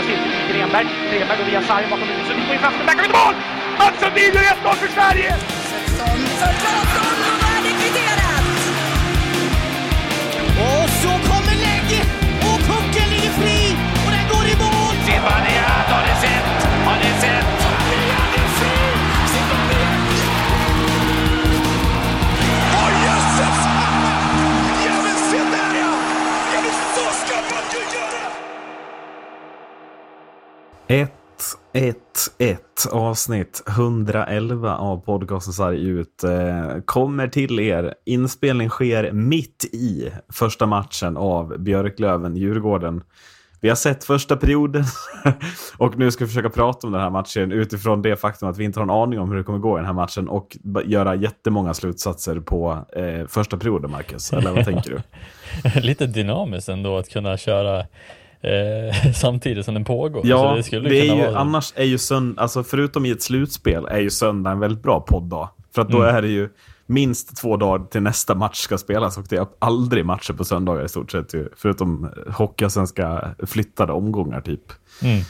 Mattias Hilton till Grenberg. Grenberg går via sargen bakom huvudet. Sundin får in chansen. Där kommer mål! Mats Sundin gör 1-0 för Sverige! 1, 1, 1, avsnitt 111 av podcasten Sarg ut eh, kommer till er. Inspelning sker mitt i första matchen av Björklöven-Djurgården. Vi har sett första perioden och nu ska vi försöka prata om den här matchen utifrån det faktum att vi inte har en aning om hur det kommer gå i den här matchen och göra jättemånga slutsatser på eh, första perioden, Marcus. Eller vad tänker du? Lite dynamiskt ändå att kunna köra eh, samtidigt som den pågår. Ja, Så det, skulle är ju, vara annars är ju söndag, alltså förutom i ett slutspel, är ju söndag en väldigt bra podddag. För att då Mm. är det ju minst två dagar till nästa match ska spelas och det är aldrig matcher på söndagar i stort sett. Förutom hockeyallsvenska flyttade omgångar typ. Mm.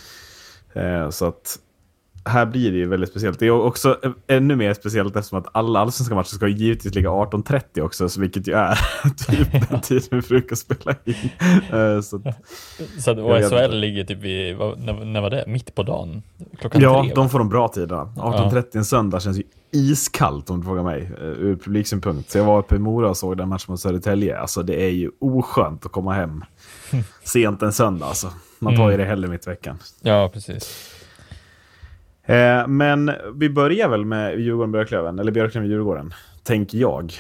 Eh, så att här blir det ju väldigt speciellt. Det är också ännu mer speciellt eftersom att alla allsvenska matcher ska givetvis ligga 18.30 också, så vilket ju är typ den tiden vi brukar spela in. Eh, så att, Så att OSHL ligger typ vid, när, när var det? Mitt på dagen? Klockan Ja, tre? de får de bra tiderna. 18.30 en söndag känns ju iskallt om du frågar mig, eh, ur publiksynpunkt. Så jag var uppe i Mora och såg den matchen mot Södertälje. Alltså det är ju oskönt att komma hem sent en söndag alltså. Man tar ju det hellre mitt i veckan. Ja, precis. Eh, men vi börjar väl med Djurgården-Björklöven, eller Björklöven-Djurgården, tänker jag.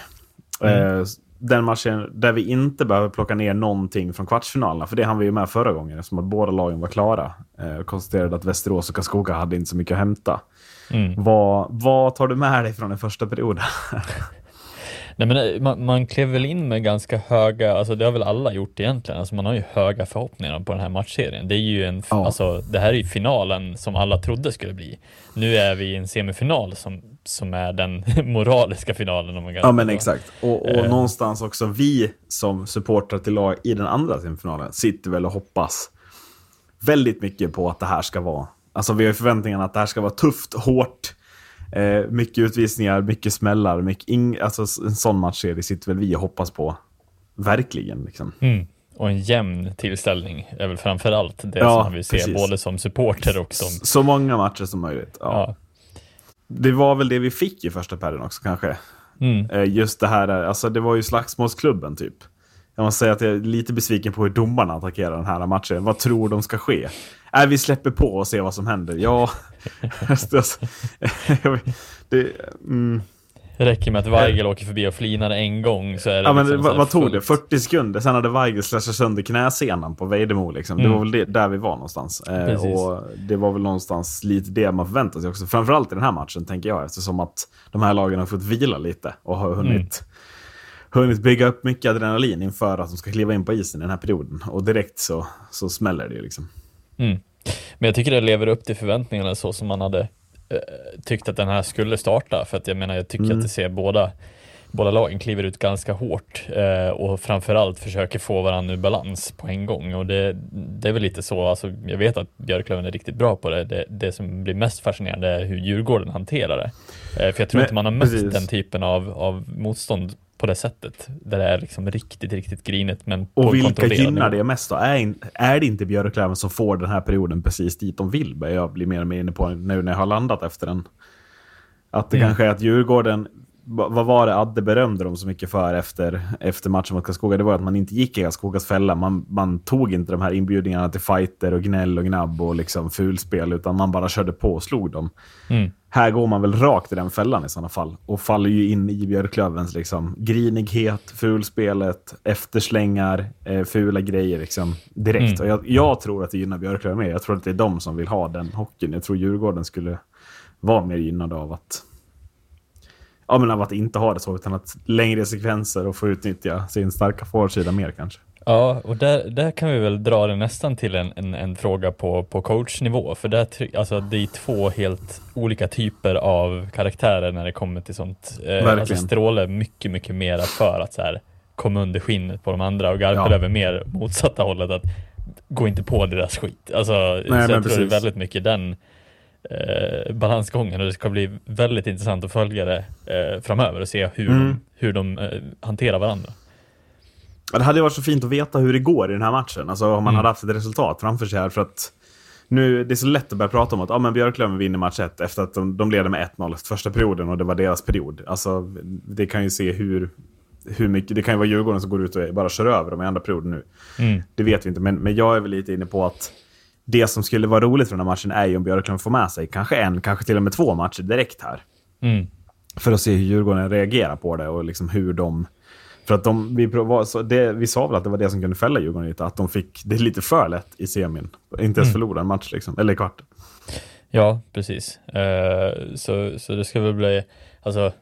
Eh, den matchen där vi inte behöver plocka ner någonting från kvartsfinalerna, för det hann vi ju med förra gången, eftersom att båda lagen var klara. Eh, konstaterade att Västerås och Karlskoga hade inte så mycket att hämta. Mm. Vad, vad tar du med dig från den första perioden? Nej, men eh, man, man klev väl in med ganska höga, alltså det har väl alla gjort egentligen, alltså man har ju höga förhoppningar på den här matchserien. Det är ju en, Ja. alltså det här är ju finalen som alla trodde skulle bli. Nu är vi i en semifinal som, som är den moraliska finalen om man kan ja, men exakt. Och, och Eh. någonstans också vi som supportrar till lag i den andra semifinalen sitter väl och hoppas väldigt mycket på att det här ska vara... Alltså vi har ju förväntningarna att det här ska vara tufft, hårt, eh, mycket utvisningar, mycket smällar, mycket ing, alltså en sån matchserie sitter väl vi och hoppas på. Verkligen liksom. Mm. Och en jämn tillställning är väl framför allt det Ja, som man vill se, precis. både som supporter och som... Så många matcher som möjligt. Ja. Ja. Det var väl det vi fick i första perioden också kanske. Mm. Eh, Just det här, alltså det var ju slagsmålsklubben typ. Jag måste säga att jag är lite besviken på hur domarna attackerar den här matchen. Vad tror de ska ske? Äh, vi släpper på och ser vad som händer. Ja, det, mm. Det räcker med att Weigel åker förbi och flinar en gång så är det ja, men liksom så vad, vad tog det? fullt. 40 sekunder? Sen hade Weigel slashat sönder knäsenan på Vejdemo. Liksom. Det Mm. var väl det, där vi var någonstans. Eh, Precis. och det var väl någonstans lite det man förväntade sig också. Framförallt i den här matchen, tänker jag, eftersom att de här lagen har fått vila lite och har hunnit Mm. Hunnit bygga upp mycket adrenalin inför att de ska kliva in på isen i den här perioden. Och direkt så, så smäller det ju liksom. Mm. Men jag tycker det lever upp till förväntningarna så som man hade eh, tyckt att den här skulle starta. För att jag menar, jag tycker Mm. att det ser båda, båda lagen kliver ut ganska hårt eh, och framförallt försöker få varandra ur balans på en gång. Och det, det är väl lite så, alltså, jag vet att Björklöven är riktigt bra på det. Det, det som blir mest fascinerande är hur Djurgården hanterar det. Eh, för jag tror Men- inte man har mött precis. den typen av, av motstånd på det sättet. Där det är liksom riktigt, riktigt grinigt. Men Och vilka gynnar det mest då? Är, är det inte Björklöven som får den här perioden precis dit de vill? Börjar jag bli mer och mer inne på nu när jag har landat efter den. Att det Mm. kanske är att Djurgården, va- vad var det Adde berömde dem så mycket för efter, efter matchen mot Karlskoga? Det var att man inte gick i Karlskogas fälla. Man, man tog inte de här inbjudningarna till fighter och gnäll och gnabb och liksom fulspel, utan man bara körde på och slog dem. Mm. Här går man väl rakt i den fällan i sådana fall. Och faller ju in i Björklövens liksom, grinighet, fulspelet, efterslängar, eh, fula grejer liksom, direkt. Mm. Och jag, jag tror att det gynnar Björklöven mer. Jag tror att det är de som vill ha den hockeyn. Jag tror Djurgården skulle vara mer gynnade av att Ja, men av att inte ha det så, utan att längre sekvenser och få utnyttja sin starka forwardsida mer kanske. Ja, och där, där kan vi väl dra det nästan till en, en, en fråga på, på coachnivå, för där, alltså, det är två helt olika typer av karaktärer när det kommer till sånt. Eh, alltså Verkligen. Stråle mycket, mycket mera för att så här, komma under skinnet på de andra och Garpenlöv Ja. mer motsatta hållet. Att gå inte på deras skit. Alltså, Nej, så jag tror det är väldigt mycket den eh, balansgången och det ska bli väldigt intressant att följa det eh, framöver och se hur Mm. de, hur de eh, hanterar varandra. Det hade varit så fint att veta hur det går i den här matchen. Alltså om man Mm. hade haft ett resultat framför sig här. För att nu, det är så lätt att börja prata om att ah, men Björklöven vinner match 1 efter att de, de leder med 1-0 efter första perioden och det var deras period. Alltså, det kan ju se hur, hur mycket... Det kan ju vara Djurgården som går ut och bara kör över dem i andra perioden nu. Mm. Det vet vi inte, men, men jag är väl lite inne på att det som skulle vara roligt för den här matchen är ju om Björklöven får med sig kanske en, kanske till och med två matcher direkt här. Mm. För att se hur Djurgården reagerar på det och liksom hur de... För att de, vi, så det, vi sa väl att det var det som kunde fälla Djurgården lite, att de fick det lite för lätt i semin. Inte ens förlora en match liksom, eller kvart. Ja, precis. Eh, så, så det ska väl bli, alltså,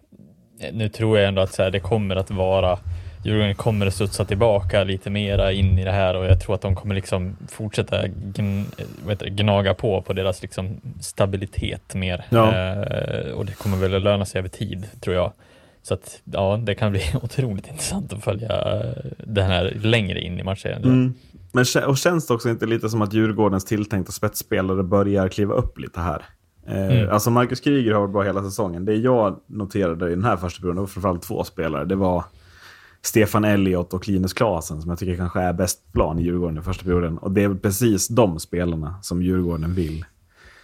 nu tror jag ändå att så här, det kommer att vara, Djurgården kommer att studsa tillbaka lite mera in i det här och jag tror att de kommer liksom fortsätta gn, det, gnaga på på deras liksom stabilitet mer. Ja. Eh, och det kommer väl att löna sig över tid, tror jag. Så att ja, det kan bli otroligt intressant att följa eh, den här längre in i matchserien. Mm. Men och känns det också inte lite som att Djurgårdens tilltänkta spetsspelare börjar kliva upp lite här? Eh, Mm. Alltså Marcus Kryger har varit bra hela säsongen. Det jag noterade i den här första perioden var framförallt två spelare. Det var Stefan Elliot och Linus Klasen som jag tycker kanske är bäst plan i Djurgården i första perioden. Och det är precis de spelarna som Djurgården vill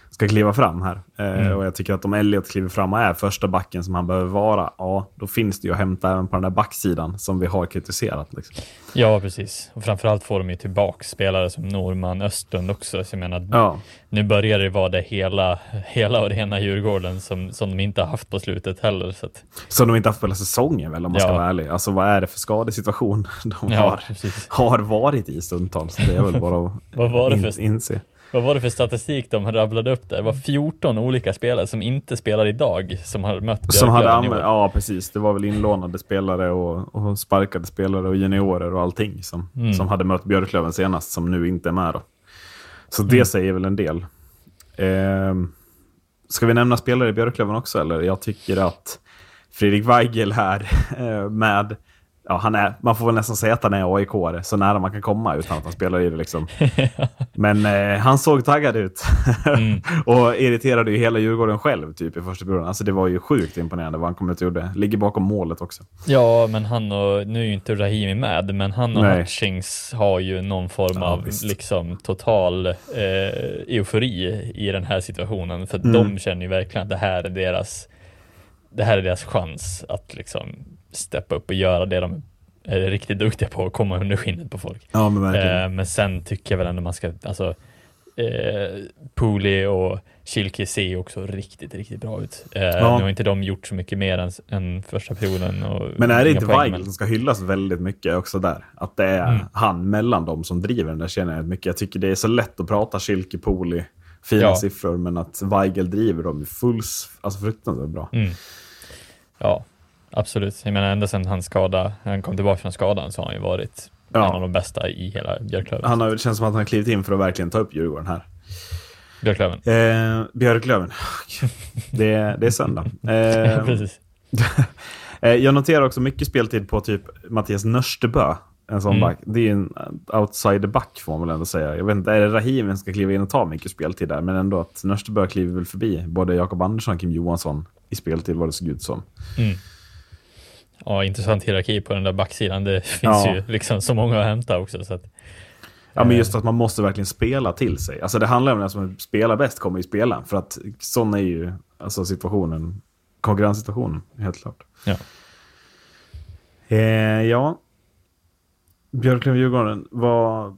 ska kliva fram här. Eh, Mm. Och jag tycker att om Elliot kliver fram och är första backen som han behöver vara, ja, då finns det ju att hämta även på den där backsidan som vi har kritiserat. Liksom. Ja, precis. Och framförallt får de ju tillbaka spelare som Norman Östlund också. Så jag menar, Ja. nu börjar det vara det hela, hela och rena Djurgården som, som de inte har haft på slutet heller. Så att, Som de inte haft på hela säsongen väl, om man ska Ja. vara ärlig. Alltså vad är det för skadesituation de ja, har, precis. har varit i stundtals? Det är väl bara att Vad var det för- inse. Vad var det för statistik de rabblade upp där? Det var 14 olika spelare som inte spelar idag som har mött Som hade använt, ja precis, det var väl inlånade spelare och, och sparkade spelare och juniorer och allting som, Mm. som hade mött Björklöven senast, som nu inte är med då. Så det Mm. säger väl en del. Ehm, ska vi nämna spelare i Björklöven också eller? Jag tycker att Fredrik Weigel här eh, med Ja, han är, man får väl nästan säga att han är aik så nära man kan komma utan att han spelar i det. Liksom. Men eh, han såg taggad ut. Mm. och irriterade ju hela Djurgården själv typ, i första perioden. Alltså, det var ju sjukt imponerande vad han kom ut och gjorde. Ligger bakom målet också. Ja, men han och, nu är ju inte Rahimi med, men han och Nej. Hutchings har ju någon form Ja, av visst. liksom total eh, eufori i den här situationen. För Mm. de känner ju verkligen att det här är deras, det här är deras chans att liksom steppa upp och göra det de är riktigt duktiga på, att komma under skinnet på folk. Ja, men. Eh, men sen tycker jag väl ändå man ska, alltså eh, Pooley och Kilke ser också riktigt, riktigt bra ut. Eh, Ja. Nu har inte de gjort så mycket mer än, än första perioden. Och Men är det inte poäng, Weigel men- som ska hyllas väldigt mycket också där? Att det är Mm. han mellan dem som driver den där känner jag mycket. Jag tycker det är så lätt att prata Schilke, Poli, fina Ja. siffror, men att Weigel driver dem är fulls, alltså fruktansvärt bra. Mm. Ja, absolut. Jag menar ända sedan han skada, han kom tillbaka från skadan så har han ju varit Ja. en av de bästa i hela Björklöven. Han har, det känns som att han har klivit in för att verkligen ta upp Djurgården här. Björklöven. Eh, Björklöven. det, är- det är söndag. Eh, Precis. Eh, Jag noterar också mycket speltid på typ Mattias Nörstebö. En sån Mm. back. Det är en outsider-back får man väl ändå säga. Jag vet inte, är det Rahimi som ska kliva in och ta mycket speltid där? Men ändå att Nörstebö kliver väl förbi både Jakob Andersson och Kim Johansson i speltid vad det såg ut som. Mm. Ja, intressant hierarki på den där backsidan. Det finns Ja. ju liksom så många att hämta också. Så att, Ja, men Eh. just att man måste verkligen spela till sig. Alltså det handlar om den som spelar bäst kommer ju spela. För att sån är ju alltså situationen, konkurrenssituationen, helt klart. Ja. Eh, ja. Björklöven-Djurgården, vad,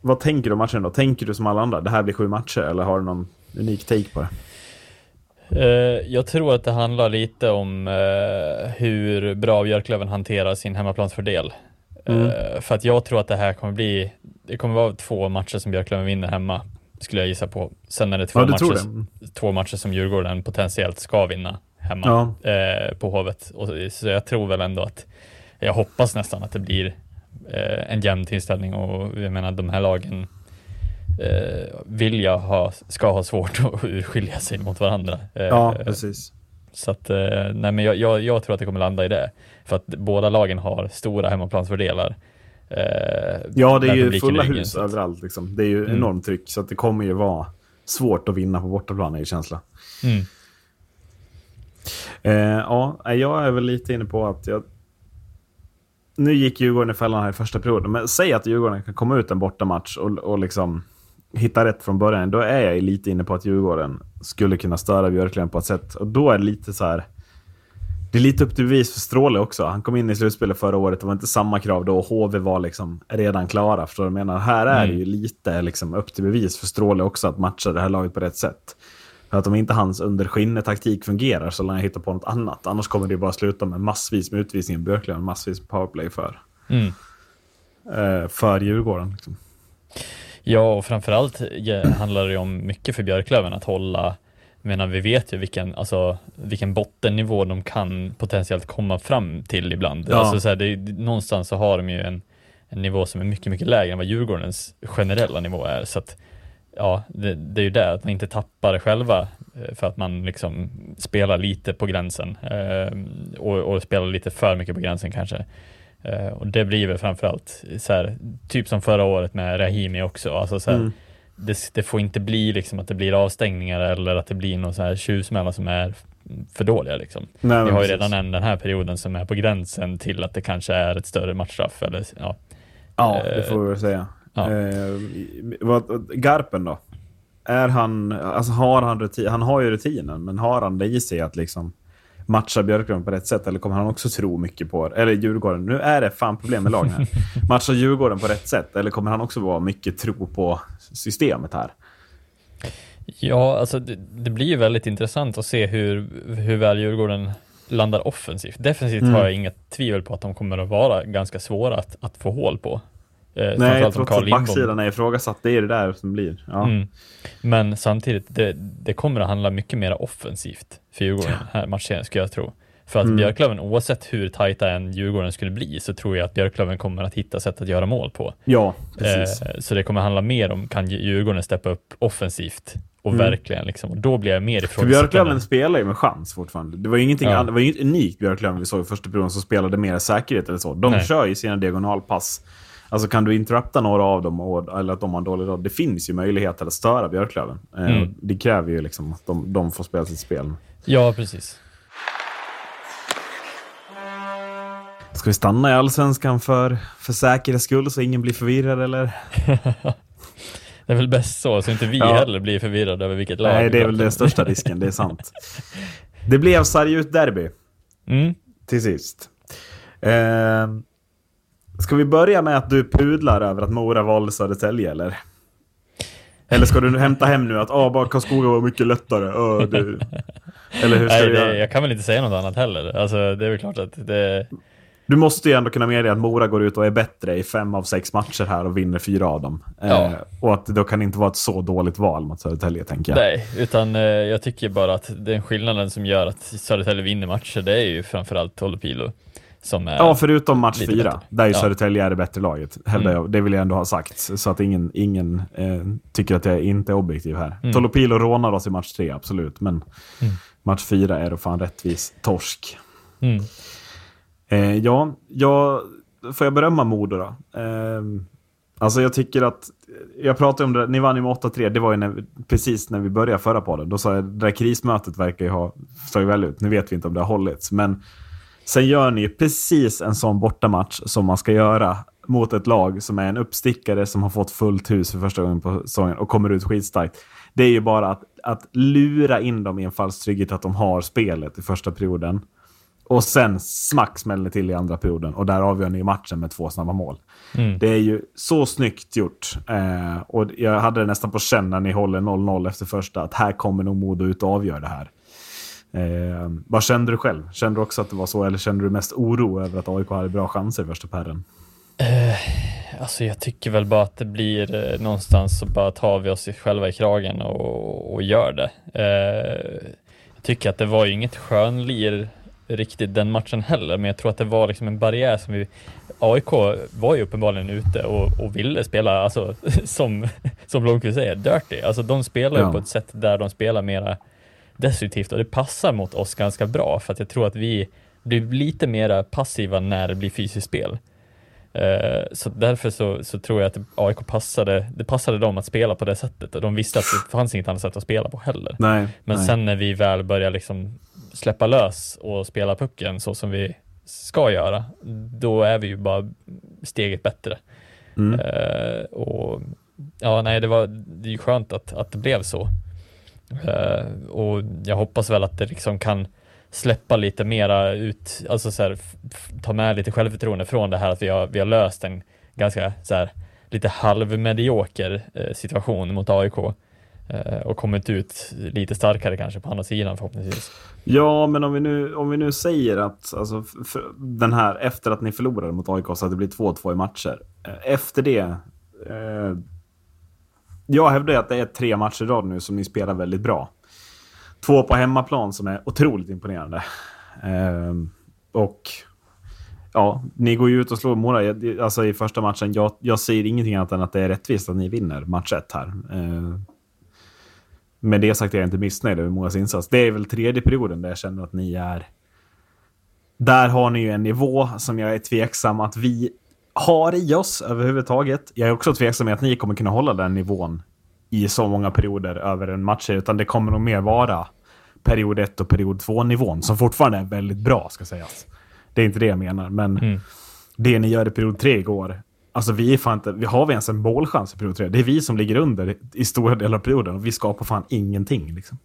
vad tänker du om matchen då? Tänker du som alla andra, det här blir sju matcher? Eller har du någon unik take på det? Eh, jag tror att det handlar lite om eh, hur bra Björklöven hanterar sin hemmaplansfördel. Mm. Eh, för att jag tror att det här kommer bli, det kommer vara två matcher som Björklöven vinner hemma, skulle jag gissa på. Sen är det två, Ja, matcher? Mm. två matcher som Djurgården potentiellt ska vinna hemma Ja. eh, på Hovet. Och, så- så jag tror väl ändå att, jag hoppas nästan att det blir eh, en jämn tillställning och jag menar de här lagen eh, vill jag ha, ska ha svårt att urskilja sig mot varandra. Eh, Ja, precis. så att, eh, nej men jag, jag, jag tror att det kommer landa i det. För att båda lagen har stora hemmaplansfördelar. Eh, Ja, det är ju fulla ryggen, hus överallt. Liksom. Det är ju Mm. enormt tryck, så att det kommer ju vara svårt att vinna på bortaplan, är ju känsla. Mm. Eh, ja, jag är väl lite inne på att jag... Nu gick Djurgården i fällan här i första perioden, men säg att Djurgården kan komma ut en bortamatch och, och liksom hitta rätt från början. Då är jag lite inne på att Djurgården skulle kunna störa Björklöven på ett sätt. Och då är det lite så här... Det är lite upp till bevis för Stråle också. Han kom in i slutspelet förra året. Det var inte samma krav då. och HV var liksom redan klara. Förstår du vad jag menar? Här är det ju lite liksom upp till bevis för Stråle också att matcha det här laget på rätt sätt. För att om inte hans under taktik fungerar så lär han hitta på något annat. Annars kommer det bara sluta med massvis med utvisningar. Björklöven massvis med powerplay för, Mm. eh, för Djurgården. Liksom. Ja, och framförallt handlar det om mycket för Björklöven att hålla menar, vi vet ju vilken, alltså, vilken bottennivå de kan potentiellt komma fram till ibland. Ja. Alltså, så här, det, någonstans så har de ju en, en nivå som är mycket, mycket lägre än vad Djurgårdens generella nivå är. Så att, ja, det, det är ju det, att man inte tappar själva eh, för att man liksom spelar lite på gränsen eh, och, och spelar lite för mycket på gränsen kanske. Eh, och det blir väl framförallt så här, typ som förra året med Rahimi också. Alltså så här, Mm. det, det får inte bli liksom att det blir avstängningar eller att det blir någon så här tjuvsmällar som är för dåliga liksom. Nej, Vi har ju redan en den här perioden som är på gränsen till att det kanske är ett större matchstraff eller ja. Ja, det Eh, får vi väl säga. ja. Eh, vad, Garpen då? Är han, alltså har han rutin, han har ju rutinen, men har han det i sig att liksom matcha Björklöven på rätt sätt? Eller kommer han också tro mycket på, eller Djurgården, nu är det fan problem med lagen här. Matcha Djurgården på rätt sätt? Eller kommer han också vara mycket tro på systemet här? Ja, alltså det, det blir ju väldigt intressant att se hur, hur väl Djurgården landar offensivt. Defensivt Mm. har jag inget tvivel på att de kommer att vara ganska svåra att, att få hål på. Eh, Nej, trots att backsidan är ifrågasatt. Det är det där som blir. Ja. Mm. Men samtidigt, det, det kommer att handla mycket mer offensivt för Djurgården här matchen, skulle jag tro. För att Mm. Björklöven, oavsett hur tajta en Djurgården skulle bli, så tror jag att Björklöven kommer att hitta sätt att göra mål på. ja, precis. Eh, så det kommer handla mer om, kan Djurgården steppa upp offensivt? Och Mm. verkligen liksom, och då blir jag mer För ifrågasättande. Björklöven spelar ju med chans fortfarande. Det var ju ingenting, Ja. det var ju inget unikt Björklöven vi såg i första perioden som spelade mer säkerhet eller så. De Nej. kör ju sina diagonalpass. Alltså kan du interrupta några av dem och, eller att de har en dålig dag. Det finns ju möjligheter att störa Björklöven. Eh, Mm. Det kräver ju liksom att de, de får spela sitt spel. Ja, precis. Ska vi stanna i Allsvenskan för, för säkerhets skull så ingen blir förvirrad eller? Det är väl bäst så, så inte vi Ja. heller blir förvirrade över vilket lag Nej, det är väl den största risken, det är sant. Det blev Sargut-derby. Mm. till sist. Eh, ska vi börja med att du pudlar över att Mora valde Södertälje, eller? Eller ska du hämta hem nu att ah, bara Karlskoga var mycket lättare? Öh, det... Eller hur ska Nej, du göra? det, jag kan väl inte säga något annat heller. Alltså, det är väl klart att det... Du måste ju ändå kunna medge att Mora går ut och är bättre i fem av sex matcher här och vinner fyra av dem. Ja. Eh, och att det då kan inte vara ett så dåligt val mot Södertälje, tänker jag. Nej, utan eh, jag tycker bara att den skillnaden som gör att Södertälje vinner matcher, det är ju framförallt Tolopilo. Ja, förutom match fyra, bättre. där ju Ja. Södertälje är det bättre laget. Hävdar Mm. jag. Det vill jag ändå ha sagt, så att ingen, ingen eh, tycker att jag inte är objektiv här. Mm. Tolopilo rånar oss i match tre, absolut. Men Mm. match fyra är då fan rättvis torsk. Mm. Eh, ja, jag, får jag berömma Modo då? Eh, alltså jag tycker att, jag pratade om det, ni vann ju med 8-3, det var ju när, precis när vi började förra podden. Då sa jag, det där krismötet verkar ju ha slagit väl ut. Nu vet vi inte om det har hållits, men sen gör ni ju precis en sån bortamatch som man ska göra mot ett lag som är en uppstickare som har fått fullt hus för första gången på säsongen och kommer ut skitstarkt. Det är ju bara att, att lura in dem i en falsk trygghet att de har spelet i första perioden. Och sen smack smäller det till i andra perioden och där avgör ni matchen med två snabba mål. Mm. Det är ju så snyggt gjort. Eh, och jag hade det nästan på känn när ni håller 0-0 efter första att här kommer nog Modo ut och avgör det här. Eh, vad kände du själv? Kände du också att det var så eller kände du mest oro över att AIK hade bra chanser i första perren? Alltså jag tycker väl bara att det blir eh, någonstans så bara tar vi oss själva i kragen och, och gör det. Eh, jag tycker att det var ju inget skönlir riktigt den matchen heller, men jag tror att det var liksom en barriär som vi AIK var ju uppenbarligen ute och, och ville spela, alltså som, som Blomqvist säger, dirty. Alltså de spelar ju Ja. på ett sätt där de spelar mera destruktivt och det passar mot oss ganska bra för att jag tror att vi blir lite mera passiva när det blir fysiskt spel. Eh, så därför så, så tror jag att AIK passade, det passade dem att spela på det sättet och de visste att det fanns inget annat sätt att spela på heller. Nej, Men nej. sen när vi väl börjar liksom släppa lös och spela pucken så som vi ska göra, då är vi ju bara steget bättre. Mm. Eh, och ja, nej, det var det är ju skönt att, att det blev så. Uh, och jag hoppas väl att det liksom kan släppa lite mera ut, alltså så här, ta med lite självförtroende från det här att vi har, vi har löst en ganska så här, lite halvmedioker eh, situation mot AIK eh, och kommit ut lite starkare kanske på andra sidan förhoppningsvis. Ja, men om vi nu, om vi nu säger att alltså, den här efter att ni förlorade mot AIK så att det blir 2-2 i matcher. Eh, efter det. Eh, jag hävdar att det är tre matcher i rad nu som ni spelar väldigt bra. Två på hemmaplan som är otroligt imponerande. Eh, och ja, ni går ju ut och slår Mora alltså, i första matchen. Jag, jag säger ingenting annat än att det är rättvist att ni vinner match ett här. Eh, med det sagt är jag inte missnöjd över Moras insats. Det är väl tredje perioden där jag känner att ni är... Där har ni ju en nivå som jag är tveksam att vi har i oss överhuvudtaget. Jag är också tveksam med att ni kommer kunna hålla den nivån i så många perioder över en match. Utan det kommer nog mer vara period 1 och period 2-nivån som fortfarande är väldigt bra, ska sägas. Det är inte det jag menar, men Mm. det ni gör i period 3 igår. Alltså vi är fan inte, vi har vi ens en målchans i period 3? Det är vi som ligger under i stora delar av perioden och vi skapar fan ingenting. Liksom.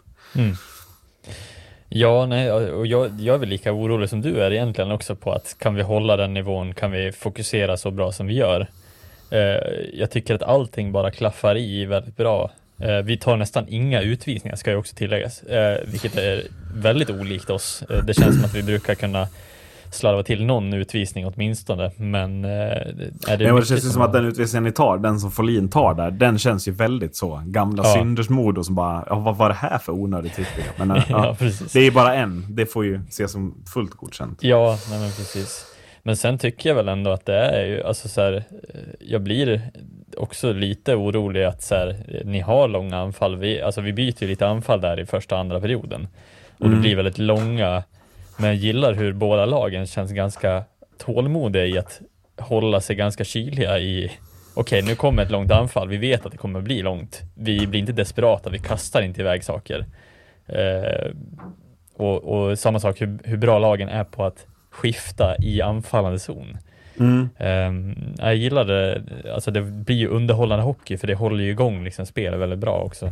Ja, nej, och jag, jag är väl lika orolig som du är egentligen också på att kan vi hålla den nivån, kan vi fokusera så bra som vi gör? Eh, jag tycker att allting bara klaffar i väldigt bra. Eh, vi tar nästan inga utvisningar ska ju också tilläggas, eh, vilket är väldigt olikt oss. Det känns som att vi brukar kunna slarva till någon utvisning åtminstone, men eh, är det, Ja, det känns ju som att den utvisningen ni tar, den som Folin tar där, den känns ju väldigt så. Gamla Ja. synders mod och som bara, ja, vad var det här för onödigt jag. Men, ja, Ja, precis. Det är bara en, det får ju ses som fullt godkänt. Ja, nej men precis. Men sen tycker jag väl ändå att det är ju, alltså så här, eh, jag blir också lite orolig att så här, eh, ni har långa anfall. Vi, alltså vi byter ju lite anfall där i första och andra perioden. Och det blir väldigt långa, men jag gillar hur båda lagen känns ganska tålmodiga i att hålla sig ganska kyliga i Okej, nu kommer ett långt anfall. Vi vet att det kommer bli långt. Vi blir inte desperata. Vi kastar inte iväg saker. Eh, och, och samma sak hur, hur bra lagen är på att skifta i anfallande zon. Mm. Ehm, jag gillar det, alltså det blir ju underhållande hockey för det håller ju igång liksom spelet väldigt bra också.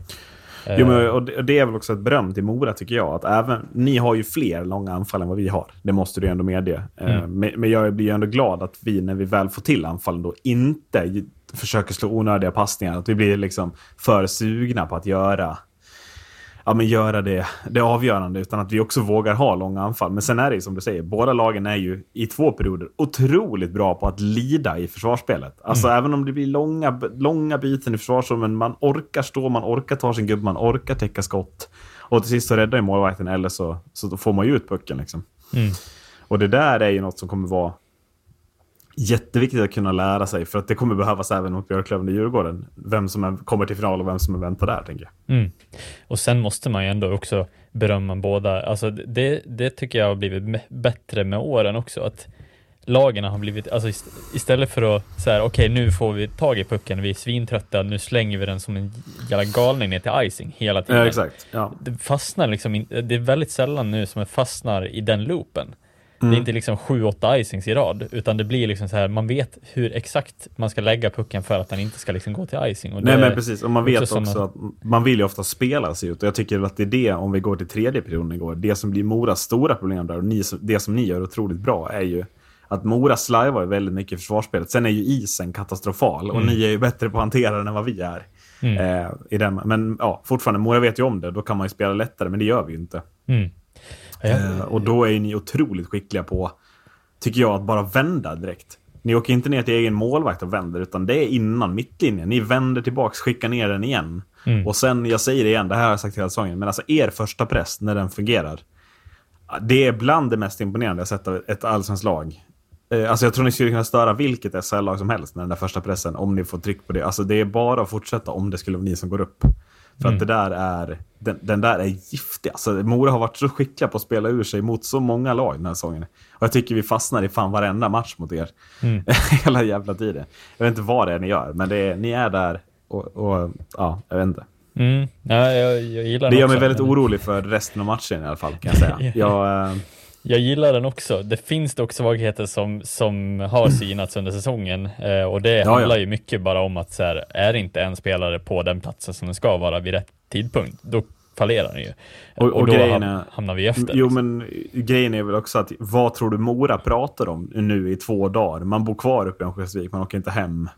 Jo, men, och det, är väl också ett beröm till Mora tycker jag. Att även, ni har ju fler långa anfall än vad vi har. Det måste du ändå medge. Eh, Mm. Men, men jag blir ju ändå glad att vi, när vi väl får till anfallen, då inte försöker slå onödiga passningar. Att vi blir liksom för sugna på att göra, ja, men göra det, det avgörande. Utan att vi också vågar ha långa anfall. Men sen är det ju som du säger, båda lagen är ju i två perioder otroligt bra på att lida i försvarsspelet. Alltså även om det blir långa, långa byten i försvarsrummen, man orkar stå, man orkar ta sin gubbe, man orkar täcka skott. Och till sist så räddar ju målvakten eller så, så får man ju ut pucken. Liksom. Mm. Och det där är ju något som kommer vara jätteviktigt att kunna lära sig. För att det kommer behövas även mot Björklöven och Djurgården. Vem som är, kommer till final och vem som är väntar där, tänker jag. Mm. Och sen måste man ju ändå också berömma båda, alltså det, det tycker jag har blivit bättre med åren också, att lagen har blivit, alltså ist- istället för att säga okej nu får vi tag i pucken, vi är svintrötta, nu slänger vi den som en jävla galning ner till icing hela tiden. Ja, exakt. Ja. Det fastnar liksom, in, det är väldigt sällan nu som det fastnar i den loopen. Mm. Det är inte liksom sju, åtta icings i rad, utan det blir liksom så här, man vet hur exakt man ska lägga pucken för att den inte ska liksom gå till icing. Och Nej men precis, och man vet också att man vill ju ofta spela sig ut. Och jag tycker att det är det, om vi går till tredje perioden igår, det som blir Moras stora problem där, och ni, det som ni gör otroligt bra, är ju att Mora slajvar väldigt mycket i försvarssplet. Sen är ju isen katastrofal och ni är ju bättre på att hantera den än vad vi är. Eh, i den. Men ja, fortfarande, Mora vet ju om det, då kan man ju spela lättare, men det gör vi ju inte. Mm. Ja, Eh, och då är ni otroligt skickliga på, tycker jag, att bara vända direkt. Ni åker inte ner till egen målvakt och vänder, utan det är innan mittlinjen. Ni vänder tillbaks, skickar ner den igen. Mm. Och sen, jag säger det igen, det här har jag sagt hela säsongen, men alltså er första press, när den fungerar. Det är bland det mest imponerande jag sett av ett allsvenskt lag. Eh, Alltså jag tror ni skulle kunna störa vilket SHL-lag som helst med den där första pressen, om ni får tryck på det. Alltså det är bara att fortsätta om det skulle vara ni som går upp. För att det där är, den, den där är giftig. Alltså, Mora har varit så skickliga på att spela ur sig mot så många lag den här säsongen. Och jag tycker vi fastnar i fan varenda match mot er. Hela jävla tiden. Jag vet inte vad det är ni gör, men är, ni är där och, och ja, jag vet inte. Mm. Ja, jag, jag gillar Det gör mig väldigt orolig för resten av matchen i alla fall, kan jag säga. Jag, eh, Jag gillar den också. Det finns dock svagheter som, som har synats under säsongen eh, och det ja. handlar ju mycket bara om att så här, är inte en spelare på den platsen som den ska vara vid rätt tidpunkt, då fallerar den ju. Och- och då grejen ham- är- hamnar vi efter. Jo, liksom. men grejen är väl också att vad tror du Mora pratar om nu i två dagar? Man bor kvar uppe i Örnsköldsvik, man åker inte hem.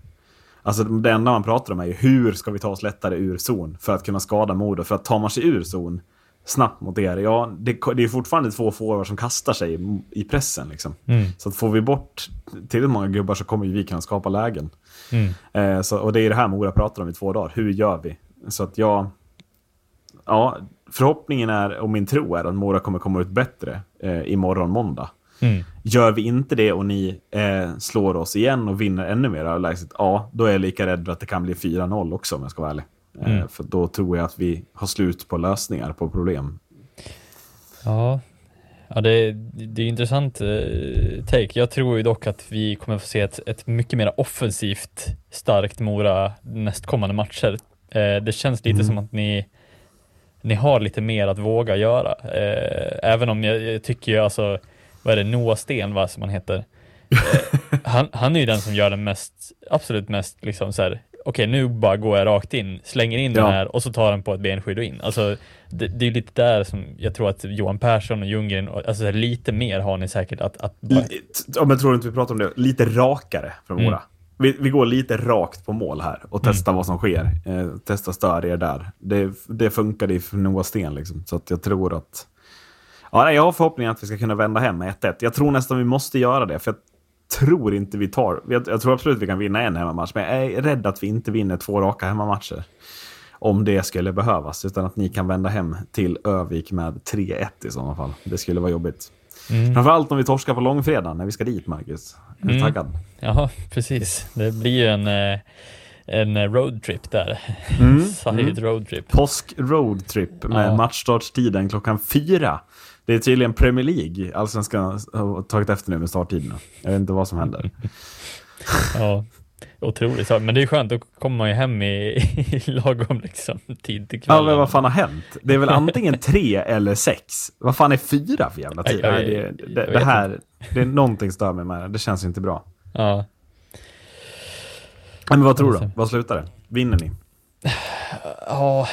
Alltså det enda man pratar om är ju hur ska vi ta oss lättare ur zon för att kunna skada Modo? För att tar man sig ur zon snabbt mot er, ja, det, det är fortfarande två forwards som kastar sig i- pressen. Liksom. Mm. Så att får vi bort tillräckligt många gubbar så kommer vi kunna skapa lägen. Mm. Eh, så, och det är det här Mora pratar om i två dagar. Hur gör vi? Så att jag... Ja, förhoppningen är, och min tro är att Mora kommer komma ut bättre eh, imorgon måndag. Mm. Gör vi inte det och ni eh, slår oss igen och vinner ännu mer överlägset, ja, då är jag lika rädd att det kan bli 4-0 också om jag ska vara ärlig. Eh, Mm. för då tror jag att vi har slut på lösningar på problem. Ja, ja det, det är intressant eh, take. Jag tror ju dock att vi kommer få se ett, ett mycket mer offensivt starkt Mora nästkommande matcher. Eh, det känns lite Mm. som att ni, ni har lite mer att våga göra. Även om jag, jag tycker ju alltså, vad är det, Noah Sten va, som han heter. Han, han är ju den som gör den mest, absolut mest liksom så här. Okej nu bara går jag rakt in, slänger in den Ja. här och så tar den på ett benskydd och in. Alltså det, det är lite där som jag tror att Johan Persson och Ljunggren, alltså lite mer har ni säkert att, att bara, Ja, men tror du inte vi pratar om det? Lite rakare från Mm. Vi, vi går lite rakt på mål här och testar vad som sker. Eh, testa stör er där. Det, det funkade i för Noah Sten liksom. Så att jag tror att... Ja, jag har förhoppningen att vi ska kunna vända hem med 1-1. Jag tror nästan vi måste göra det. För tror inte vi tar... Jag, jag tror absolut vi kan vinna en hemmamatch. Men jag är rädd att vi inte vinner två raka hemmamatcher. Om det skulle behövas. Utan att ni kan vända hem till Övik med 3-1 i sådana fall. Det skulle vara jobbigt. Mm. Framförallt om vi torskar på långfredagen när vi ska dit, Marcus. Är du Mm. taggad? ja precis, det blir ju en, eh, en roadtrip där. Mm. Side roadtrip. Påsk roadtrip med Ja. matchstartstiden klockan fyra. Det är tydligen Premier League, allsvenskan har tagit efter nu med starttiderna. Jag vet inte vad som händer. Ja, otroligt. Men det är skönt, då kommer man ju hem i, i lagom liksom, tid till Ja, kvällen. men vad fan har hänt? Det är väl antingen tre eller sex? Vad fan är fyra för jävla tid? Nej, det, det, det här, det är någonting stör mig med det. Det känns inte bra. Ja. Men vad tror du? Då? Vad slutar det? Vinner ni? Ja,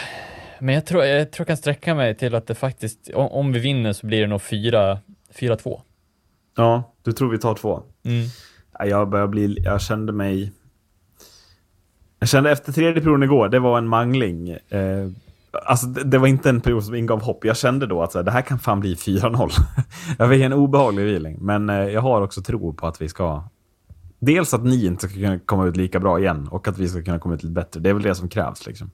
men jag tror, jag tror jag kan sträcka mig till att det faktiskt, om, om vi vinner så blir det nog 4 4-2. Ja, du tror vi tar två? Mm. Ja, Jag börjar bli, jag kände mig... Jag kände efter tredje perioden igår, det var en mangling. Eh, alltså det, det var inte en period som ingav hopp. Jag kände då att så här, det här kan fan bli 4-0. jag fick en obehaglig feeling. Men eh, jag har också tro på att vi ska... Dels att ni inte ska kunna komma ut lika bra igen och att vi ska kunna komma ut lite bättre. Det är väl det som krävs liksom.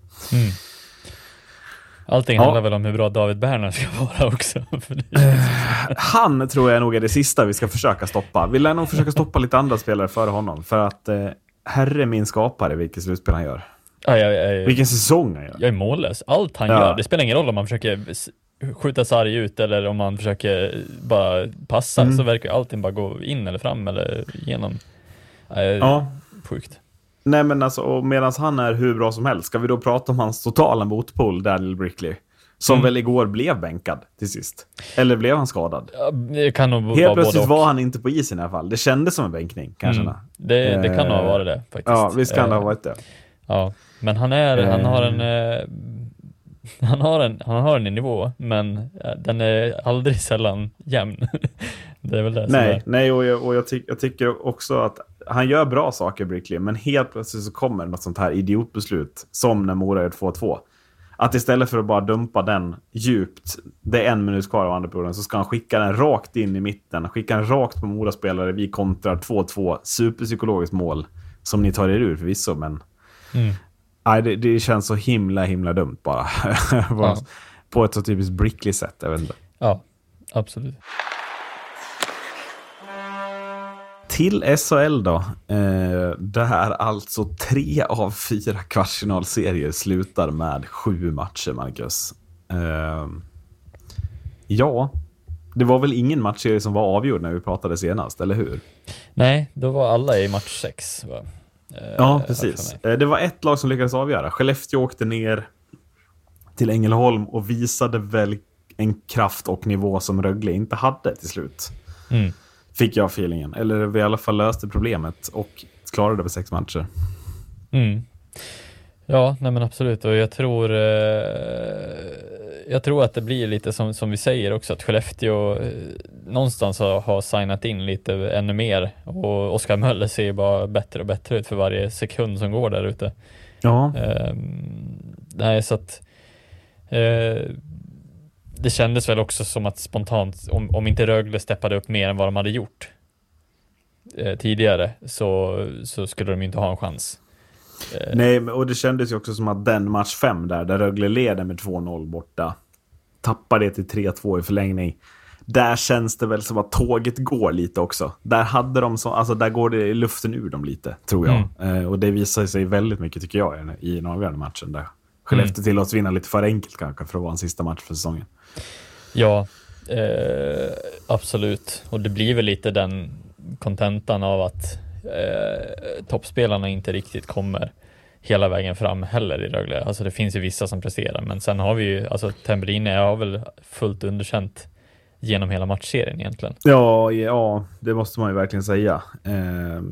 Allting Ja. handlar väl om hur bra David Berner ska vara också. Det, Han tror jag nog är det sista vi ska försöka stoppa. Vi lär nog försöka stoppa lite andra spelare före honom. För att eh, herre min skapare vilket slutspel han gör. ja, jag, jag, Vilken säsong han gör. jag är mållös. Allt han Ja. gör, det spelar ingen roll om man försöker skjuta sarg ut eller om man försöker bara passa, Mm. så verkar allting bara gå in eller fram eller igenom. Ja, Ja, Sjukt. Nej men alltså, och medan han är hur bra som helst, ska vi då prata om hans totala motpol, Daniel Brickley? Som Mm. väl igår blev bänkad till sist. Eller blev han skadad? Ja, det kan nog Helt vara plötsligt var han inte på isen i alla fall. Det kändes som en bänkning, kanske. Mm. Det, det kan nog ha varit det faktiskt. Ja, visst kan det ha Eh, varit det. Ja, men han är, han har en Eh. eh, han har en, han har en nivå, men eh, den är aldrig sällan jämn. det är väl det som Nej, är. nej och, jag, och jag, ty jag tycker också att han gör bra saker, Brickley, men helt plötsligt så kommer något sånt här idiotbeslut, som när Mora gör 2-2. Att istället för att bara dumpa den djupt, det är en minut kvar av andra perioden, så ska han skicka den rakt in i mitten. Skicka den rakt på Mora-spelare, vi kontrar 2-2. Superpsykologiskt mål, som ni tar er ur förvisso, men... Mm. Nej, det, det känns så himla, himla dumt bara. Ja. På ett så typiskt Brickley-sätt, jag vet inte. Ja, absolut. Till SHL då. Eh, där alltså tre av fyra kvartsfinalserier slutar med sju matcher, Marcus. Eh, ja, det var väl ingen matchserie som var avgjord när vi pratade senast, eller hur? Nej, då var alla i match sex. Va? Eh, Ja, precis. Eh, Det var ett lag som lyckades avgöra. Skellefteå åkte ner till Ängelholm och visade väl en kraft och nivå som Rögle inte hade till slut. Mm. Fick jag feelingen. Eller vi i alla fall löste problemet och klarade det på sex matcher. Mm. Ja, nej men absolut och jag tror eh, jag tror att det blir lite som, som vi säger också att Skellefteå eh, någonstans har, har signat in lite ännu mer och Oskar Möller ser bara bättre och bättre ut för varje sekund som går där ute. Ja, Ehm, nej, så att eh, det kändes väl också som att spontant, om, om inte Rögle steppade upp mer än vad de hade gjort eh, tidigare så, så skulle de inte ha en chans. Eh, nej, och det kändes ju också som att den match fem där, där Rögle leder med 2-0 borta, tappar det till 3-2 i förlängning. Där känns det väl som att tåget går lite också. Där hade de så, alltså där går det luften ur dem lite, tror jag. Eh, och det visar sig väldigt mycket, tycker jag, i- i den avgörande matchen. Där Skellefteå tillåts vinna lite för enkelt kanske, för att vara en sista match för säsongen. Ja, eh, absolut. Och det blir väl lite den kontentan av att eh, toppspelarna inte riktigt kommer hela vägen fram heller i Rögle. Alltså det finns ju vissa som presterar, men sen har vi ju, alltså Tambellini har väl fullt underkänt genom hela matchserien egentligen. Ja, ja, det måste man ju verkligen säga. Eh,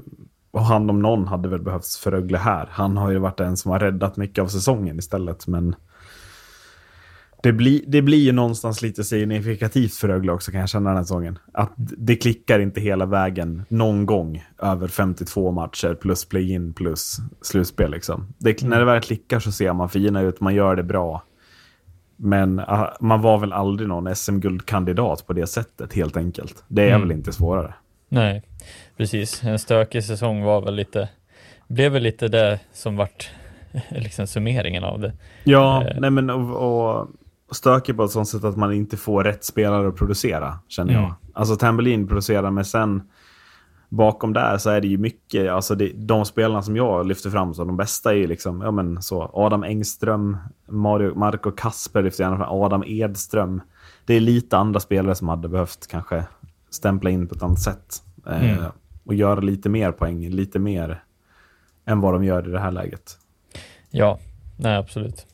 och han om någon hade väl behövts för Rögle här. Han har ju varit den som har räddat mycket av säsongen istället, men det blir, det blir ju någonstans lite signifikativt för Rögle också kan jag känna den här säsongen. Att det klickar inte hela vägen någon gång över 52 matcher plus play-in plus slutspel. Liksom. Det, När det väl klickar så ser man fina ut, man gör det bra. Men ah, man var väl aldrig någon SM-guldkandidat på det sättet helt enkelt. Det är Mm. väl inte svårare. Nej, precis. En stökig säsong var väl lite, blev väl lite det som vart liksom summeringen av det. Ja, Eh. nej men och, och stökig på ett sånt sätt att man inte får rätt spelare att producera, känner jag. Mm. Alltså Tambellin producerar, men sen bakom där så är det ju mycket, alltså det, de spelarna som jag lyfter fram som de bästa är ju liksom, ja men så, Adam Engström, Mario, Marco Kasper lyfter gärna fram, Adam Edström. Det är lite andra spelare som hade behövt kanske stämpla in på ett annat sätt. Eh, Mm. och göra lite mer poäng, lite mer än vad de gör i det här läget. Ja, nej absolut.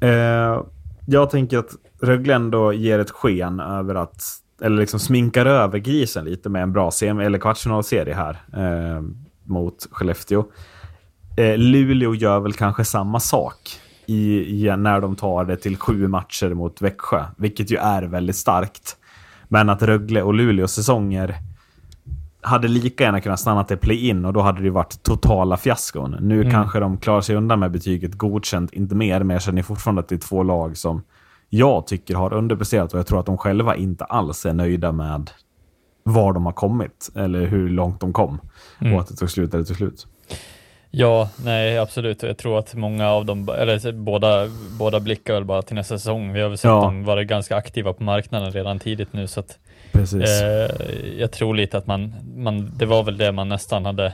Eh, jag tänker att Rögle ändå ger ett sken över att, eller liksom sminkar över grisen lite med en bra semi eller kvartsfinalserie här eh, mot Skellefteå. Eh, Luleå gör väl kanske samma sak i, i, när de tar det till sju matcher mot Växjö, vilket ju är väldigt starkt. Men att Rögle och Luleås säsonger hade lika gärna kunnat stanna till play-in och då hade det varit totala fiaskon. Nu Mm. kanske de klarar sig undan med betyget godkänt, inte mer, men jag känner fortfarande att det är två lag som jag tycker har underpresterat och jag tror att de själva inte alls är nöjda med var de har kommit eller hur långt de kom Mm. och att det tog slut eller tog slut. Ja, nej absolut. Jag tror att många av dem, eller båda, båda blickar väl bara till nästa säsong. Vi har väl sett Ja. dem vara ganska aktiva på marknaden redan tidigt nu så att eh, jag tror lite att man, man, det var väl det man nästan hade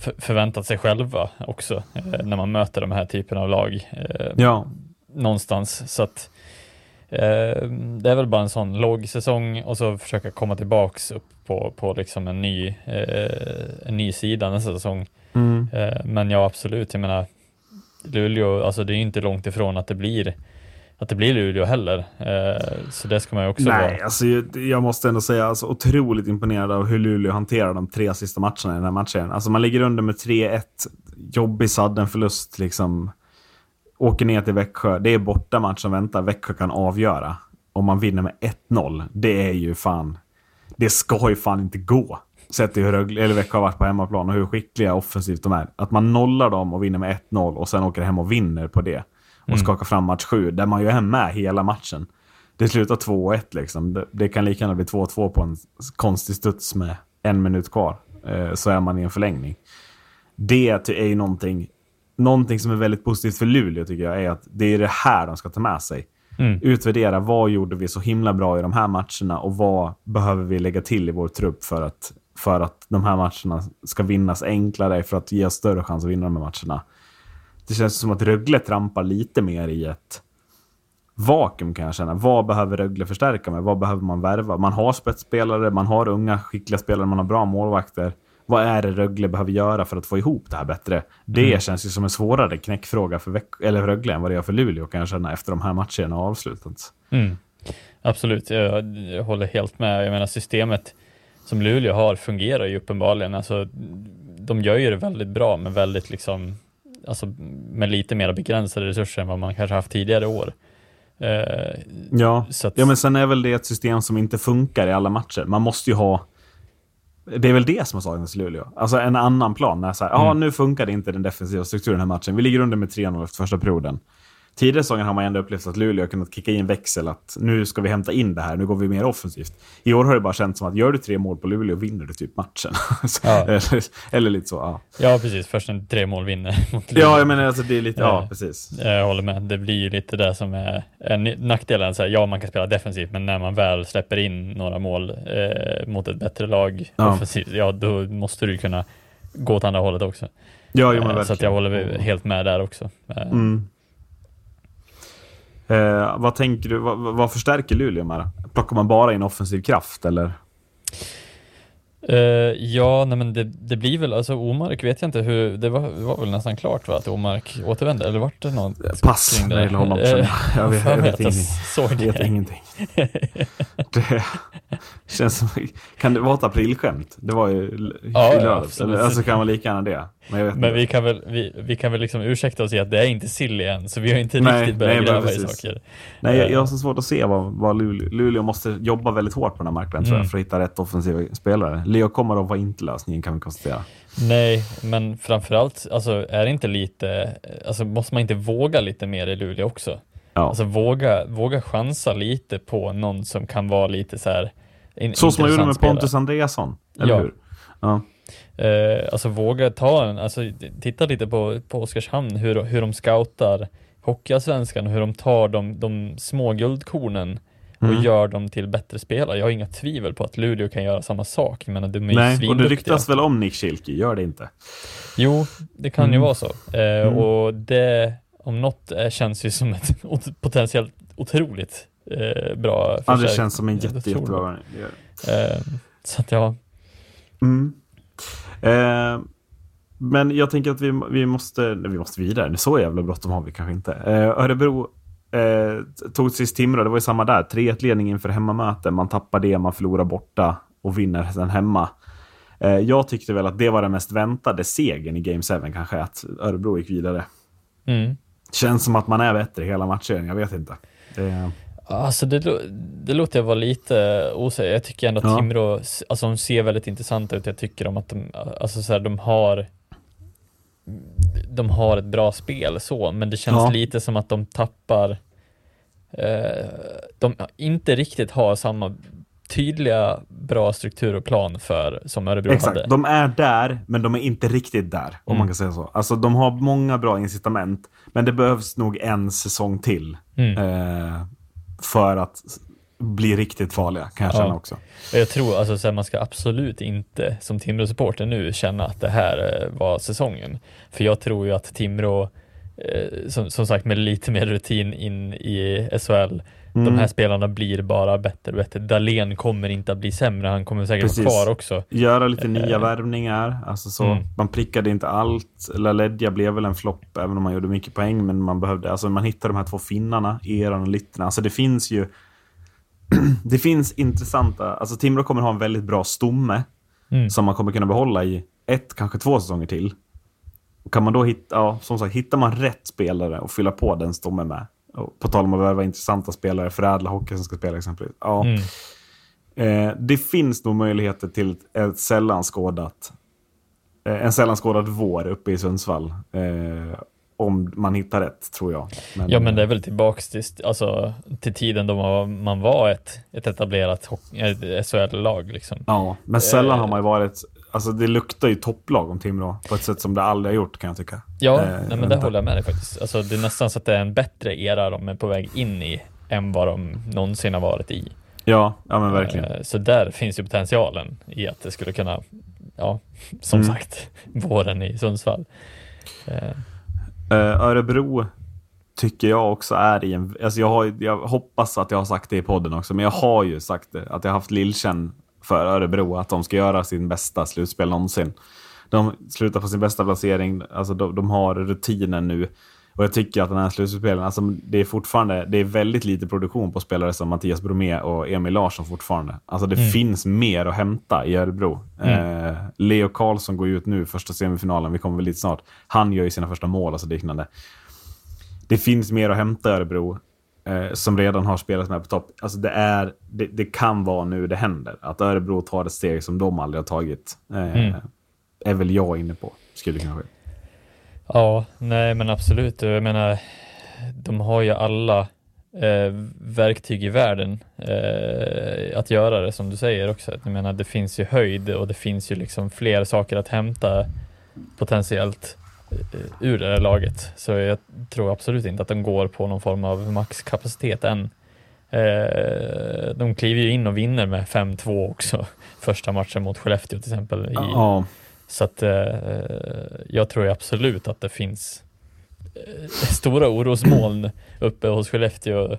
för, förväntat sig själva också eh, när man möter de här typen av lag. Eh, ja, någonstans. Så att eh, det är väl bara en sån låg säsong och så försöka komma tillbaks upp på, på liksom en ny, eh, en ny sida nästa säsong. Mm. Eh, men ja, absolut. Jag menar, Luleå, alltså det är ju inte långt ifrån att det blir att det blir Luleå heller. Eh, så det ska man ju också Nej, vara. alltså, jag- måste ändå säga alltså, otroligt imponerad av hur Luleå hanterar de tre sista matcherna i den här matchen. Alltså, man ligger under med 3-1, jobbig sadden förlust liksom. Åker ner till Växjö, det är borta match som väntar, Växjö kan avgöra. Om man vinner med 1-0, det är ju fan, det ska ju fan inte gå. Sett till hur Växjö har varit på hemmaplan och hur skickliga offensivt de är. Att man nollar dem och vinner med 1-0 och sen åker hem och vinner på det. Och Mm. skakar fram match 7, där man ju är med hela matchen. Det slutar 2-1 liksom. Det, det kan lika gärna bli 2-2 på en konstig studs med en minut kvar. Eh, så är man i en förlängning. Det är ju någonting, någonting som är väldigt positivt för Luleå tycker jag, är att det är det här de ska ta med sig. Mm. Utvärdera vad gjorde vi så himla bra i de här matcherna och vad behöver vi lägga till i vår trupp för att, för att de här matcherna ska vinnas enklare för att ge oss större chans att vinna de här matcherna. Det känns som att Rögle trampar lite mer i ett vakuum kan jag känna. Vad behöver Rögle förstärka med? Vad behöver man värva? Man har spetsspelare, man har unga skickliga spelare, man har bra målvakter. Vad är det Rögle behöver göra för att få ihop det här bättre? Det känns ju som en svårare knäckfråga för, Veck- eller för Rögle än vad det gör för Luleå kan jag känna efter de här matcherna har avslutats. Mm. Absolut, jag, jag håller helt med. Jag menar systemet som Luleå har fungerar ju uppenbarligen. Alltså, de gör ju det väldigt bra med väldigt liksom, alltså med lite mer begränsade resurser än vad man kanske haft tidigare år. Eh, Ja. att, ja, men sen är väl det ett system som inte funkar i alla matcher. Man måste ju ha... Det är väl det som har saknats i Luleå. Alltså en annan plan. När så här, Mm. nu funkar det inte den defensiva strukturen den här matchen. Vi ligger under med 3-0 efter första perioden. Tidigare säsongen har man ändå upplevt att Luleå har kunnat kicka in växel. Att nu ska vi hämta in det här, nu går vi mer offensivt. I år har det bara känts som att gör du tre mål på Luleå vinner du typ matchen. Ja. eller, eller lite så, ja. ja, precis. Först en tre mål vinner mot Luleå. Ja, jag menar alltså det är lite, ja Ja. precis. Jag håller med. Det blir ju lite det som är en nackdelen. Så här, ja, man kan spela defensivt, men när man väl släpper in några mål eh, mot ett bättre lag Ja. offensivt, ja, då måste du kunna gå åt andra hållet också. Ja, jo, Eh, så jag håller helt med där också. Eh, Mm. Eh, vad tänker du, vad, vad förstärker Luleå med? Plockar man bara in offensiv kraft eller? Eh, ja, nej men det, det blir väl, alltså Omark vet jag inte hur, det var, var väl nästan klart va, att Omark återvände, eller vart det något Pass kring när det gäller honom. Eh, jag vet, jag vet jag ingenting. såg Jag vet det. ingenting. Det känns som, kan det vara ett aprilskämt? Det var ju Ja, i lördags. alltså kan man lika gärna det. Men Men vi kan väl, vi, vi kan väl liksom ursäkta oss i att det är inte silly än, så vi har inte Nej, riktigt börjat nej, gräva i saker. Nej, jag, Eh, jag har så svårt att se vad, vad Luleå, Luleå måste jobba väldigt hårt på den här marknaden tror jag, Mm. för att hitta rätt offensiva spelare. Leo Komarov var inte lösningen kan vi konstatera. Nej, men framförallt, alltså är det inte lite, alltså måste man inte våga lite mer i Luleå också? Ja. Alltså våga, våga chansa lite på någon som kan vara lite så här in, så som man gjorde med. Pontus Andreasson, eller Ja. hur? Ja. Eh, alltså våga ta en, alltså titta lite på, på Oskarshamn, hur, hur de scoutar Hockeyallsvenskan och hur de tar de, de små guldkornen och Mm. gör dem till bättre spelare. Jag har inga tvivel på att Luleå kan göra samma sak, men de är ju Nej, och det ryktas väl om Nick Schilke, gör det inte? Jo, det kan ju Mm. vara så. Eh, Och det, om något, eh, känns ju som ett ot- potentiellt otroligt eh, bra Ja, det känns som en jag jätte, jättebra. Eh, så att ja, Mm. Eh, men jag tänker att vi, vi, måste, nej, vi måste vidare. Så jävla bråttom har vi kanske inte. Eh, Örebro eh, tog sist Timrå. Det var ju samma där. 3-1 ledning inför hemmamöte. Man tappar det, man förlorar borta och vinner sen hemma. Eh, jag tyckte väl att det var den mest väntade segern i Game 7 kanske. Att Örebro gick vidare. mm. Känns som att man är bättre hela matchen. Jag vet inte. Det, Alltså det, det låter jag vara lite osäker. Jag tycker ändå att Ja. Timrå, alltså de ser väldigt intressanta ut. Jag tycker om att de, alltså så här, de har de har ett bra spel så, men det känns Ja. lite som att de tappar eh, de inte riktigt har samma tydliga bra struktur och plan för som Örebro Exakt. hade. De är där, men de är inte riktigt där. Om Mm. man kan säga så. Alltså, de har många bra incitament, men det behövs nog en säsong till. Mm. Eh, för att bli riktigt farliga, kan jag Ja. känna också. Jag tror alltså så här, man ska absolut inte som Timrå-supporter nu känna att det här eh, var säsongen. För jag tror ju att Timrå, som, som sagt med lite mer rutin in i SHL, Mm. de här spelarna blir bara bättre och bättre. Dalen kommer inte att bli sämre, han kommer säkert Precis. vara kvar också. Göra lite nya Eh. värvningar. Alltså så, Mm. Man prickade inte allt. LaLedja blev väl en flopp, även om man gjorde mycket poäng. Men man behövde, alltså man hittade de här två finnarna, Eran och Litterna. Alltså det finns ju... det finns intressanta... Alltså Timrå kommer ha en väldigt bra stomme. Mm. som man kommer kunna behålla i ett, kanske två säsonger till. Och kan man då hitta, ja, som sagt, hittar man rätt spelare och fylla på den stommen med. Och på tal om att värva intressanta spelare, förädla hockey som ska spela exempelvis. Ja, Mm. eh, det finns nog möjligheter till ett, ett sällan skådat, eh, en sällan skådad vår uppe i Sundsvall. Eh, om man hittar rätt, tror jag. Ja men det är väl tillbaks till, alltså, till tiden då man var, man var ett, ett etablerat SHL-lag liksom. Ja, men sällan Eh. har man ju varit... Alltså det luktar ju topplag om Timrå på ett sätt som det aldrig har gjort kan jag tycka. Ja, Eh, nej, men det håller jag med dig faktiskt. Alltså, det är nästan så att det är en bättre era de är på väg in i än vad de någonsin har varit i. Ja, ja men verkligen. Eh, Så där finns ju potentialen i att det skulle kunna, ja, som Mm. sagt, våren i Sundsvall. Eh, Eh, Örebro tycker jag också är i en... Alltså jag, har, jag hoppas att jag har sagt det i podden också, men jag har ju sagt det. Att jag har haft lillkänn för Örebro, att de ska göra sin bästa slutspel någonsin. De slutar på sin bästa placering, alltså de, de har rutinen nu. Och jag tycker att den här slutspelen, alltså det är fortfarande, det är väldigt lite produktion på spelare som Mattias Bromé och Emil Larsson fortfarande. Alltså det finns mer att hämta i Örebro. Eh, Leo Karlsson går ju ut nu, första semifinalen, vi kommer väl lite snart. Han gör ju sina första mål och så liknande. Det finns mer att hämta i Örebro. Eh, som redan har spelat med på topp. Alltså det, är, det, det kan vara nu det händer. Att Örebro tar ett steg som de aldrig har tagit. Eh, Är väl jag inne på. Skulle kunna ske. Ja, nej men absolut. Jag menar, de har ju alla eh, verktyg i världen eh, att göra det som du säger också. Jag menar, det finns ju höjd och det finns ju liksom fler saker att hämta potentiellt ur det här laget. Så jag tror absolut inte att de går på någon form av maxkapacitet än. Eh, de kliver ju in och vinner med 5-2 också första matchen mot Skellefteå till exempel. I, Ja, så att eh, jag tror absolut att det finns eh, stora orosmoln uppe hos Skellefteå. Eh,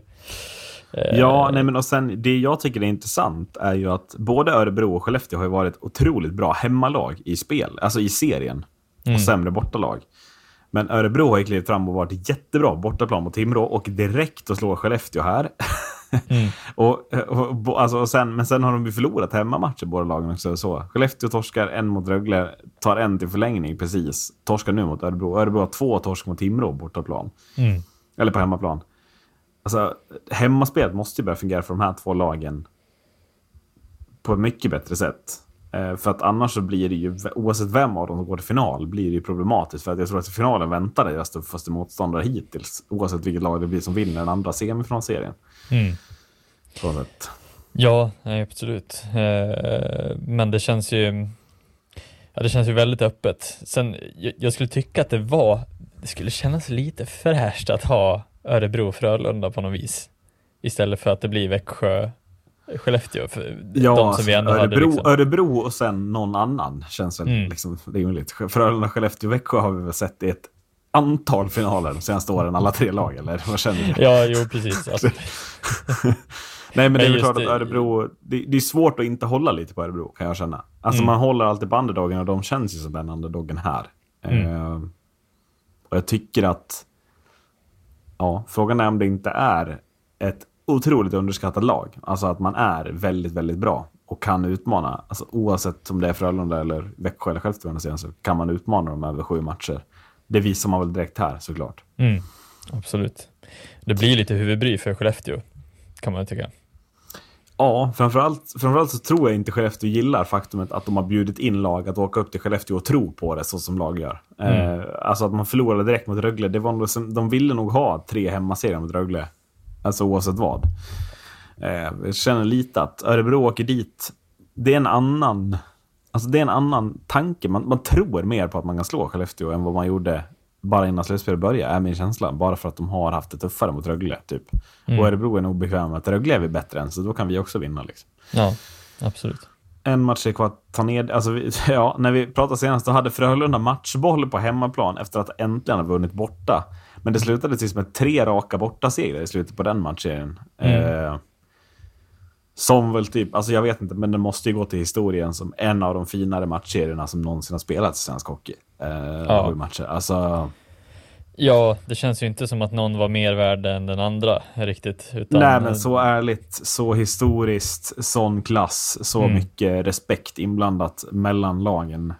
Ja, nej men och sen det jag tycker är intressant är ju att både Örebro och Skellefteå har ju varit otroligt bra hemmalag i spel, alltså i serien. Mm. Och sämre bortalag. Men Örebro har ju klivit fram och varit jättebra bortaplan mot Timrå och direkt att slå Skellefteå här. Mm. och, och, bo- alltså, och sen, men sen har de ju förlorat hemmamatcher båda lagen också. Så. Skellefteå torskar en mot Rögle, tar en till förlängning precis. Torskar nu mot Örebro. Örebro har två torsk mot Timrå bortaplan. Mm. Eller på hemmaplan. Alltså, hemmaspelet måste ju börja fungera för de här två lagen på ett mycket bättre sätt. Eh, för att annars så blir det ju, oavsett vem av dem som går till final, blir det ju problematiskt. För att jag tror att finalen väntar deras tuffaste motståndare hittills. Oavsett vilket lag det blir som vinner den andra semifinalserien. Mm. Ja, nej, absolut. Eh, men det känns ju Ja, det känns ju väldigt öppet. Sen, jag, skulle tycka att det var, det skulle kännas lite fräscht att ha Örebro och Frölunda på något vis. Istället för att det blir Växjö, Skellefteå. För ja, de som vi ändå Örebro, hade liksom. Örebro och sen någon annan känns väl Mm. liksom rimligt. Frölunda, Skellefteå, Växjö har vi väl sett i ett antal finaler de senaste åren, alla tre lag, eller vad känner du? Ja, jo precis. Alltså, Nej, men det är Men väl just klart att det- Örebro... Det, det är svårt att inte hålla lite på Örebro, kan jag känna. Alltså Mm. man håller alltid på underdogen och de känns ju som den underdogen här. Mm. Eh, och jag tycker att... Ja, frågan är om det inte är ett otroligt underskattat lag. Alltså att man är väldigt, väldigt bra och kan utmana. Alltså oavsett om det är Frölunda eller Växjö eller Skellefteå så kan man utmana dem över sju matcher. Det visar man väl direkt här såklart. mm, absolut. Det blir lite huvudbry för Skellefteå, kan man tycka. Ja, framförallt, framförallt så tror jag inte Skellefteå gillar faktumet att de har bjudit in lag att åka upp till Skellefteå och tro på det så som lag gör. Mm. Eh, alltså att man förlorade direkt mot Rögle. Det var nog, de ville nog ha tre hemmaserier mot Rögle. Alltså oavsett vad. Eh, jag känner lite att Örebro åker dit. Det är en annan, alltså det är en annan tanke. Man, man tror mer på att man kan slå Skellefteå än vad man gjorde bara innan slutspelet började, är min känsla. Bara för att de har haft det tuffare mot Rögle, typ. Mm. Och Örebro är nog bekväma med att Rögle är vi bättre än, så då kan vi också vinna. Liksom. Ja, absolut. En match är kvar att ta ner. Alltså, vi, ja, när vi pratade senast, då hade Frölunda matchboll på hemmaplan efter att äntligen ha vunnit borta. Men det slutade tills med tre raka bortasegrar i slutet på den matchserien. Eh, som väl typ, alltså jag vet inte, men det måste ju gå till historien som en av de finare matchserierna som någonsin har spelats i svensk hockey. Eh, Ja. matcher. Alltså, Ja, det känns ju inte som att någon var mer värd än den andra riktigt. Utan, nej men så ärligt, så historiskt, sån klass, så Mm. mycket respekt inblandat mellan lagen.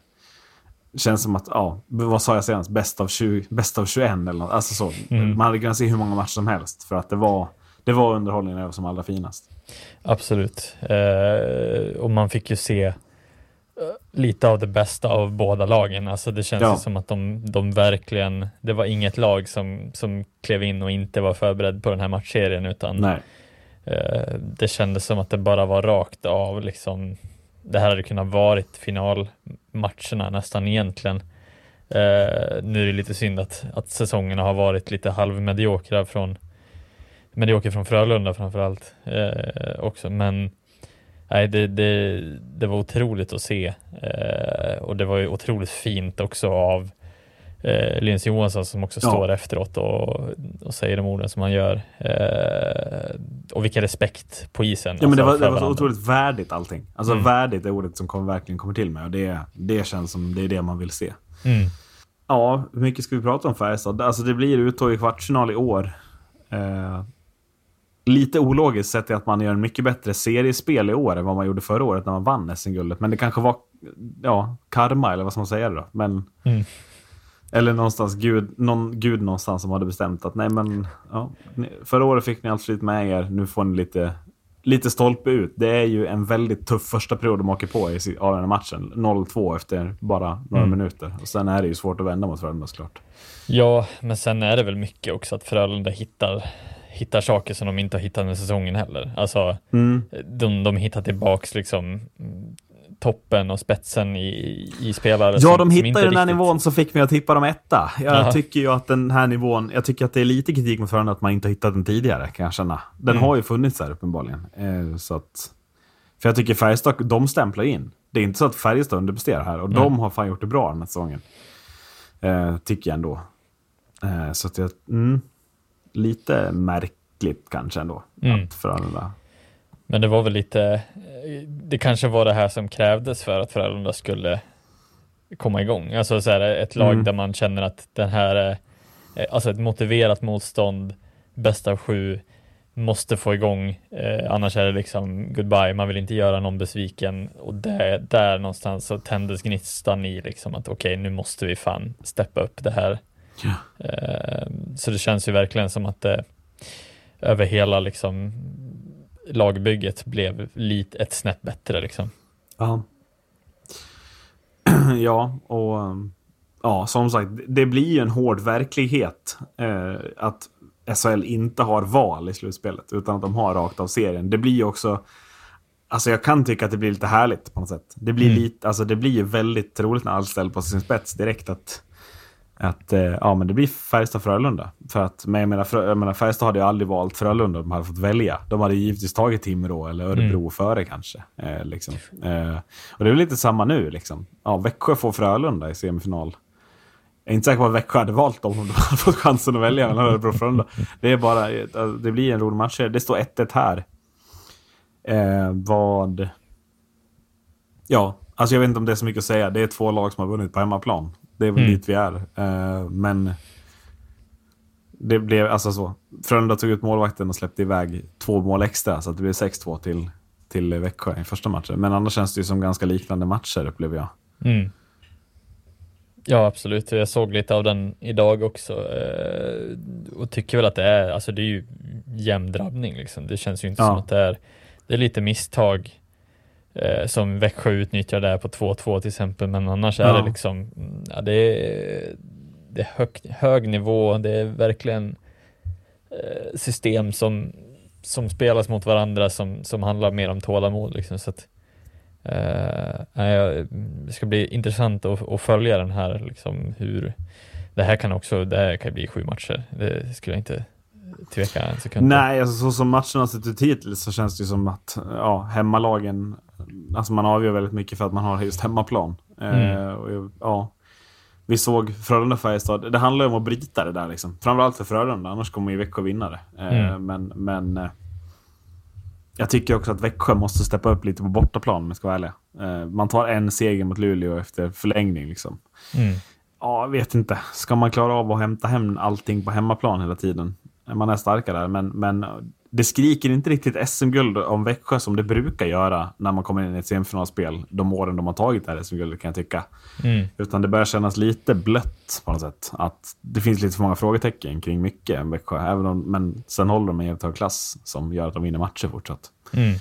Känns som att, ja, vad sa jag senast? Bäst av, 20, bäst av 21 eller något. Alltså så. Mm. Man hade kunnat se hur många matcher som helst för att det var, det var underhållningen var som allra finast. Absolut. Eh, och man fick ju se eh, lite av det bästa av båda lagen. Alltså det känns Ja. som att de, de verkligen, det var inget lag som, som klev in och inte var förberedd på den här matchserien utan eh, det kändes som att det bara var rakt av liksom. Det här hade kunnat varit finalmatcherna nästan egentligen. Eh, nu är det lite synd att, att säsongerna har varit lite halvmediokra från medioker från Frölunda framförallt eh, också. Men nej, det, det, det var otroligt att se eh, och det var ju otroligt fint också av eh, Linus Johansson som också Ja. står efteråt och, och säger de orden som han gör. Eh, och vilken respekt på isen. Ja, men det alltså, var, för det var så otroligt värdigt allting. Alltså Mm. värdigt är ordet som kom, verkligen kommer till mig och det, det känns som det är det man vill se. Mm. Ja, hur mycket ska vi prata om Färjestad? Alltså det blir uttåg i kvartsfinal i år. Eh, lite ologiskt sett är att man gör en mycket bättre seriespel i år än vad man gjorde förra året när man vann SM-guldet. Men det kanske var ja, karma, eller vad ska man säga då? Men, Mm. Eller någonstans gud, någon gud någonstans som hade bestämt att nej men, ja, förra året fick ni allt flyt med er, nu får ni lite, lite stolpe ut. Det är ju en väldigt tuff första period de åker på i avgörande matchen. 0-2 efter bara några Mm. minuter. Och sen är det ju svårt att vända mot Frölunda såklart. Ja, men sen är det väl mycket också att Frölunda hittar, hittar saker som de inte har hittat med säsongen heller. Alltså, Mm. de, de hittar tillbaks liksom toppen och spetsen i, i spelare. Ja, de hittade den här riktigt- nivån som fick mig att tippa dem etta. Jag Jaha. tycker ju att den här nivån, jag tycker att det är lite kritik mot Frölunda att man inte har hittat den tidigare, kan jag känna. Den Mm. har ju funnits där uppenbarligen. Eh, så att, för jag tycker Färjestad, de stämplar in. Det är inte så att Färjestad underpresterar här och Nej. de har fan gjort det bra den här säsongen. Eh, tycker jag ändå. Eh, så att jag, mm, lite märkligt kanske ändå. Mm. Att Frölunda Men det var väl lite, det kanske var det här som krävdes för att Frölunda skulle komma igång. Alltså så här, ett lag Mm. där man känner att den här, är- alltså ett motiverat motstånd, bästa av sju, måste få igång, eh, annars är det liksom goodbye, man vill inte göra någon besviken och där, där någonstans så tändes gnistan i liksom att okej, nu måste vi fan steppa upp det här. Ja. Eh, så det känns ju verkligen som att det över hela liksom lagbygget blev lite ett snäpp bättre liksom. Ja. ja, och um, ja, som sagt, det blir ju en hård verklighet eh, att SHL inte har val i slutspelet, utan att de har rakt av serien. Det blir ju också, alltså jag kan tycka att det blir lite härligt på något sätt. Det blir Mm. lite, alltså det blir ju väldigt roligt när allt ställs på sin spets direkt att att eh, ja, men det blir Färjestad-Frölunda. För att, men jag menar, Frö, jag menar, Färjestad hade ju aldrig valt Frölunda om de hade fått välja. De hade givetvis tagit Timrå eller Örebro Mm. före kanske. Eh, liksom. eh, och det är väl lite samma nu. Liksom. Ja, Växjö får Frölunda i semifinal. Jag är inte säker på att Växjö hade valt dem om de hade fått chansen att välja mellan Örebro och Frölunda. Det är bara, eh, det blir en rolig match. Det står 1-1 här. Eh, vad... Ja, alltså jag vet inte om det är så mycket att säga. Det är två lag som har vunnit på hemmaplan. Det är väl Mm. dit vi är. Eh, men det blev alltså så. Frölunda tog ut målvakten och släppte iväg två mål extra. Så att det blev 6-2 till, till Växjö i första matchen. Men annars känns det ju som ganska liknande matcher upplever jag. Mm. Ja, absolut. Jag såg lite av den idag också eh, och tycker väl att det är, alltså det är ju jämn drabbning liksom. Det känns ju inte Ja. som att det är, det är lite misstag eh, som Växjö utnyttjar där på 2-2 till exempel, men annars är Ja. det liksom, mm, ja, det är, det är hög, hög nivå, det är verkligen eh, system som, som spelas mot varandra som, som handlar mer om tålamod liksom. Så att, Eh, det ska bli intressant att, att följa den här, liksom hur det här kan också, det här kan bli sju matcher. Det skulle jag inte tveka en sekund. Nej, alltså så som matchen har sett ut hittills så känns det ju som att ja, hemmalagen, alltså man avgör väldigt mycket för att man har just hemmaplan. Eh, Mm. och, jag- ja, vi såg Frölunda-Färjestad, det handlar ju om att bryta det där liksom. Framförallt för Frölunda, annars kommer ju Växjö vinna det. Eh, Mm. Men, men eh, jag tycker också att Växjö måste steppa upp lite på bortaplan om jag ska vara ärlig. Eh, man tar en seger mot Luleå efter förlängning liksom. Mm. Ja, vet inte. Ska man klara av att hämta hem allting på hemmaplan hela tiden? Man är starka där, men, men det skriker inte riktigt SM-guld om Växjö som det brukar göra när man kommer in i ett semifinalspel de åren de har tagit det här SM-guldet kan jag tycka. Mm. Utan det börjar kännas lite blött på något sätt. Att det finns lite för många frågetecken kring mycket om Växjö. Även om, men sen håller de en jävligt hög klass som gör att de vinner matcher fortsatt. Mm.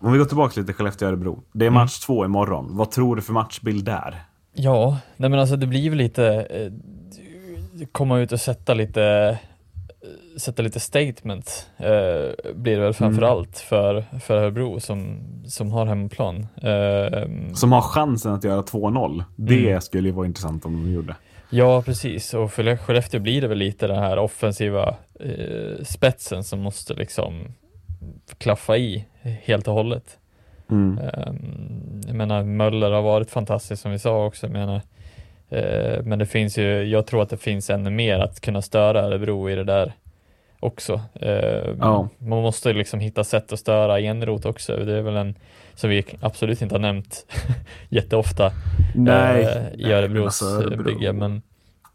Om vi går tillbaka lite Skellefteå-Örebro. Det är Mm. match två imorgon. Vad tror du för matchbild där? Ja, nej men alltså det blir väl lite eh, komma ut och sätta lite sätta lite statement eh, blir det väl Mm. allt för, för Örebro som, som har hemmaplan. Eh, Som har chansen att göra 2-0. Det Mm. skulle ju vara intressant om de gjorde. Ja, precis. Och för Skellefteå blir det väl lite den här offensiva eh, spetsen som måste liksom klaffa i helt och hållet. Mm. Um, jag menar, Möller har varit fantastisk som vi sa också. Jag menar, men det finns ju, jag tror att det finns ännu mer att kunna störa Örebro i det där också. Eh, Ja. Man måste liksom hitta sätt att störa Enrot också. Det är väl en som vi absolut inte har nämnt jätteofta Nej, eh, nej, i Örebros alltså, alltså, Örebro- bygge. Men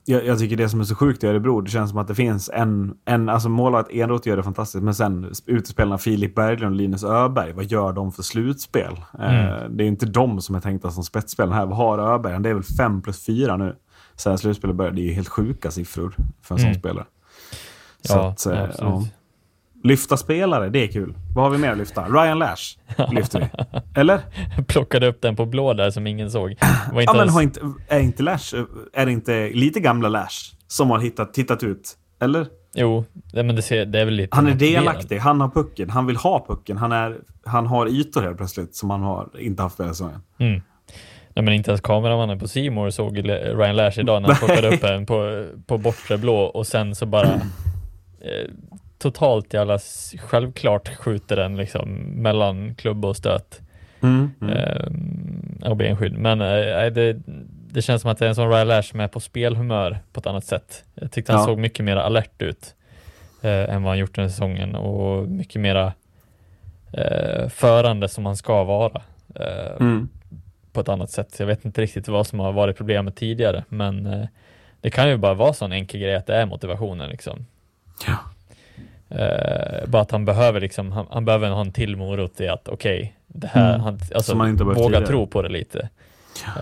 Jag, jag tycker det som är så sjukt i Örebro, det känns som att det finns en, en alltså målvakt Enroth gör det fantastiskt, men sen utespelarna Filip Berglund och Linus Öberg, vad gör de för slutspel? Mm. Eh, det är inte de som är tänkta som spetsspel här. Vad har Öberg? Det är väl 5 plus 4 nu. Sen slutspelet börjar. Det är ju helt sjuka siffror för en Mm. sån spelare. Så ja, att, eh, ja. Lyfta spelare, det är kul. Vad har vi mer att lyfta? Ryan Lash lyfter vi. Eller? Plockade upp den på blå där som ingen såg. Ja, men har inte, är inte Lash, är det inte lite gamla Lash som har hittat, tittat ut? Eller? Jo, men det, ser, det är väl lite Han är delaktig, han har pucken, han vill ha pucken, han, är, han har ytor helt plötsligt som han har inte haft hela säsongen. Mm. Nej, men inte ens kameramannen på Simor såg Ryan Lash idag när han plockade upp en på, på bortre blå och sen så bara eh, totalt jävla självklart skjuter den liksom mellan klubba och stöt Mm. Mm. eh, och benskydd. Men eh, det, det känns som att det är en sån Ryan Lash som är på spelhumör på ett annat sätt. Jag tyckte han Ja. såg mycket mer alert ut eh, än vad han gjort den här säsongen och mycket mera eh, förande som han ska vara. Eh, Mm. på ett annat sätt. Jag vet inte riktigt vad som har varit problemet tidigare, men eh, det kan ju bara vara så en enkel grej att det är motivationen liksom. Ja. Eh, bara att han behöver liksom, han, han behöver ha en till morot i att okej, det här, Mm. han, alltså, han våga tidigare. tro på det lite.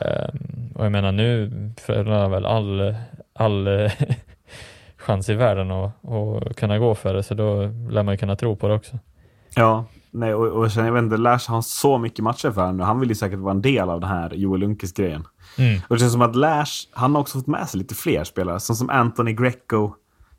Eh, och jag menar nu Frölunda har väl all, all chans i världen att, att kunna gå för det, så då lär man ju kunna tro på det också. Ja, nej, och, och sen, jag vet inte, Lash har så mycket matcher för honom. Han vill ju säkert vara en del av den här Joel Lundqvist-grejen. Mm. Och det känns som att Lash, han har också fått med sig lite fler spelare. Som som Anthony Greco.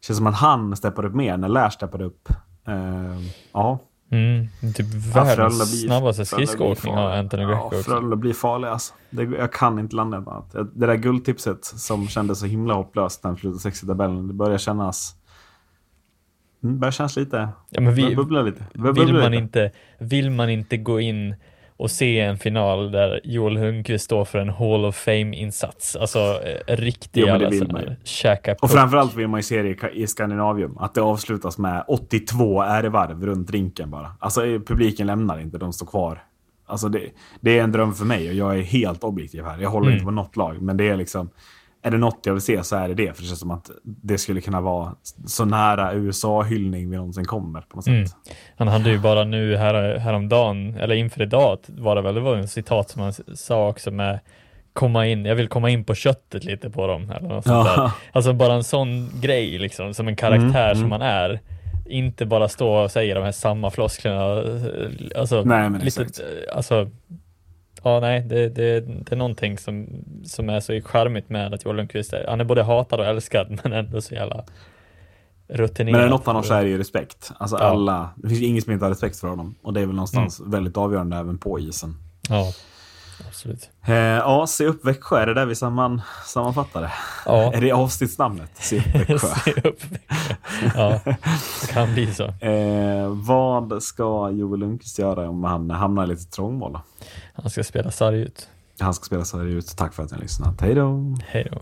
Det känns som att han steppade upp mer när Lash steppade upp. Eh, ja. Mm. Typ Ja, världens blir- snabbaste skridskoåkning har. Anthony Greco Ja, också. Frölunda blir farliga alltså. Det, jag kan inte landa ett annat. Det där guldtipset som kändes så himla hopplöst när han slutade sex i tabellen. Det börjar kännas... Mm, börjar kännas lite... Ja, men vi, bubbla lite. Börjar vill, bubbla man lite. inte, vill man inte gå in och se en final där Joel Lundqvist står för en Hall of Fame-insats, alltså eh, riktig Jo, det vill man ju. käka Och framförallt vill man ju se det i- i Skandinavium. Att det avslutas med 82 ärevarv runt rinken bara. Alltså eh, publiken lämnar inte, de står kvar. Alltså det, det är en dröm för mig och jag är helt objektiv här. Jag håller Mm. inte på något lag, men det är liksom... Är det något jag vill se så är det det. För det känns som att det skulle kunna vara så nära USA-hyllning vi någonsin kommer på något sätt. Mm. Han hade ju bara nu här, häromdagen, eller inför idag var det väl, det var en citat som han sa också med komma in, jag vill komma in på köttet lite på dem. Eller något sånt Ja. där. Alltså bara en sån grej liksom, som en karaktär Mm, som man är. Inte bara stå och säga de här samma flosklerna. Alltså, Nej, men lite, exakt. alltså, ja nej, det, det, det är någonting som, som är så charmigt med att Joel Lundqvist är, han är både hatad och älskad men ändå så jävla rutinerad. Men är det något han har så är det ju respekt. Alltså Ja. alla, det finns ingen som inte har respekt för honom. Och det är väl någonstans väldigt avgörande även på isen. Ja, absolut. Eh, ja, se upp Växjö, är det där vi samman, sammanfattar det? Ja. Är det avsnittsnamnet? Se upp Växjö. Se upp Växjö. Ja, det kan bli så. eh, vad ska Joel Lundqvist göra om han hamnar i lite trångmål? Han ska spela sarg ut. Han ska spela här ut. Tack för att ni har lyssnat. Hej då! Hej då.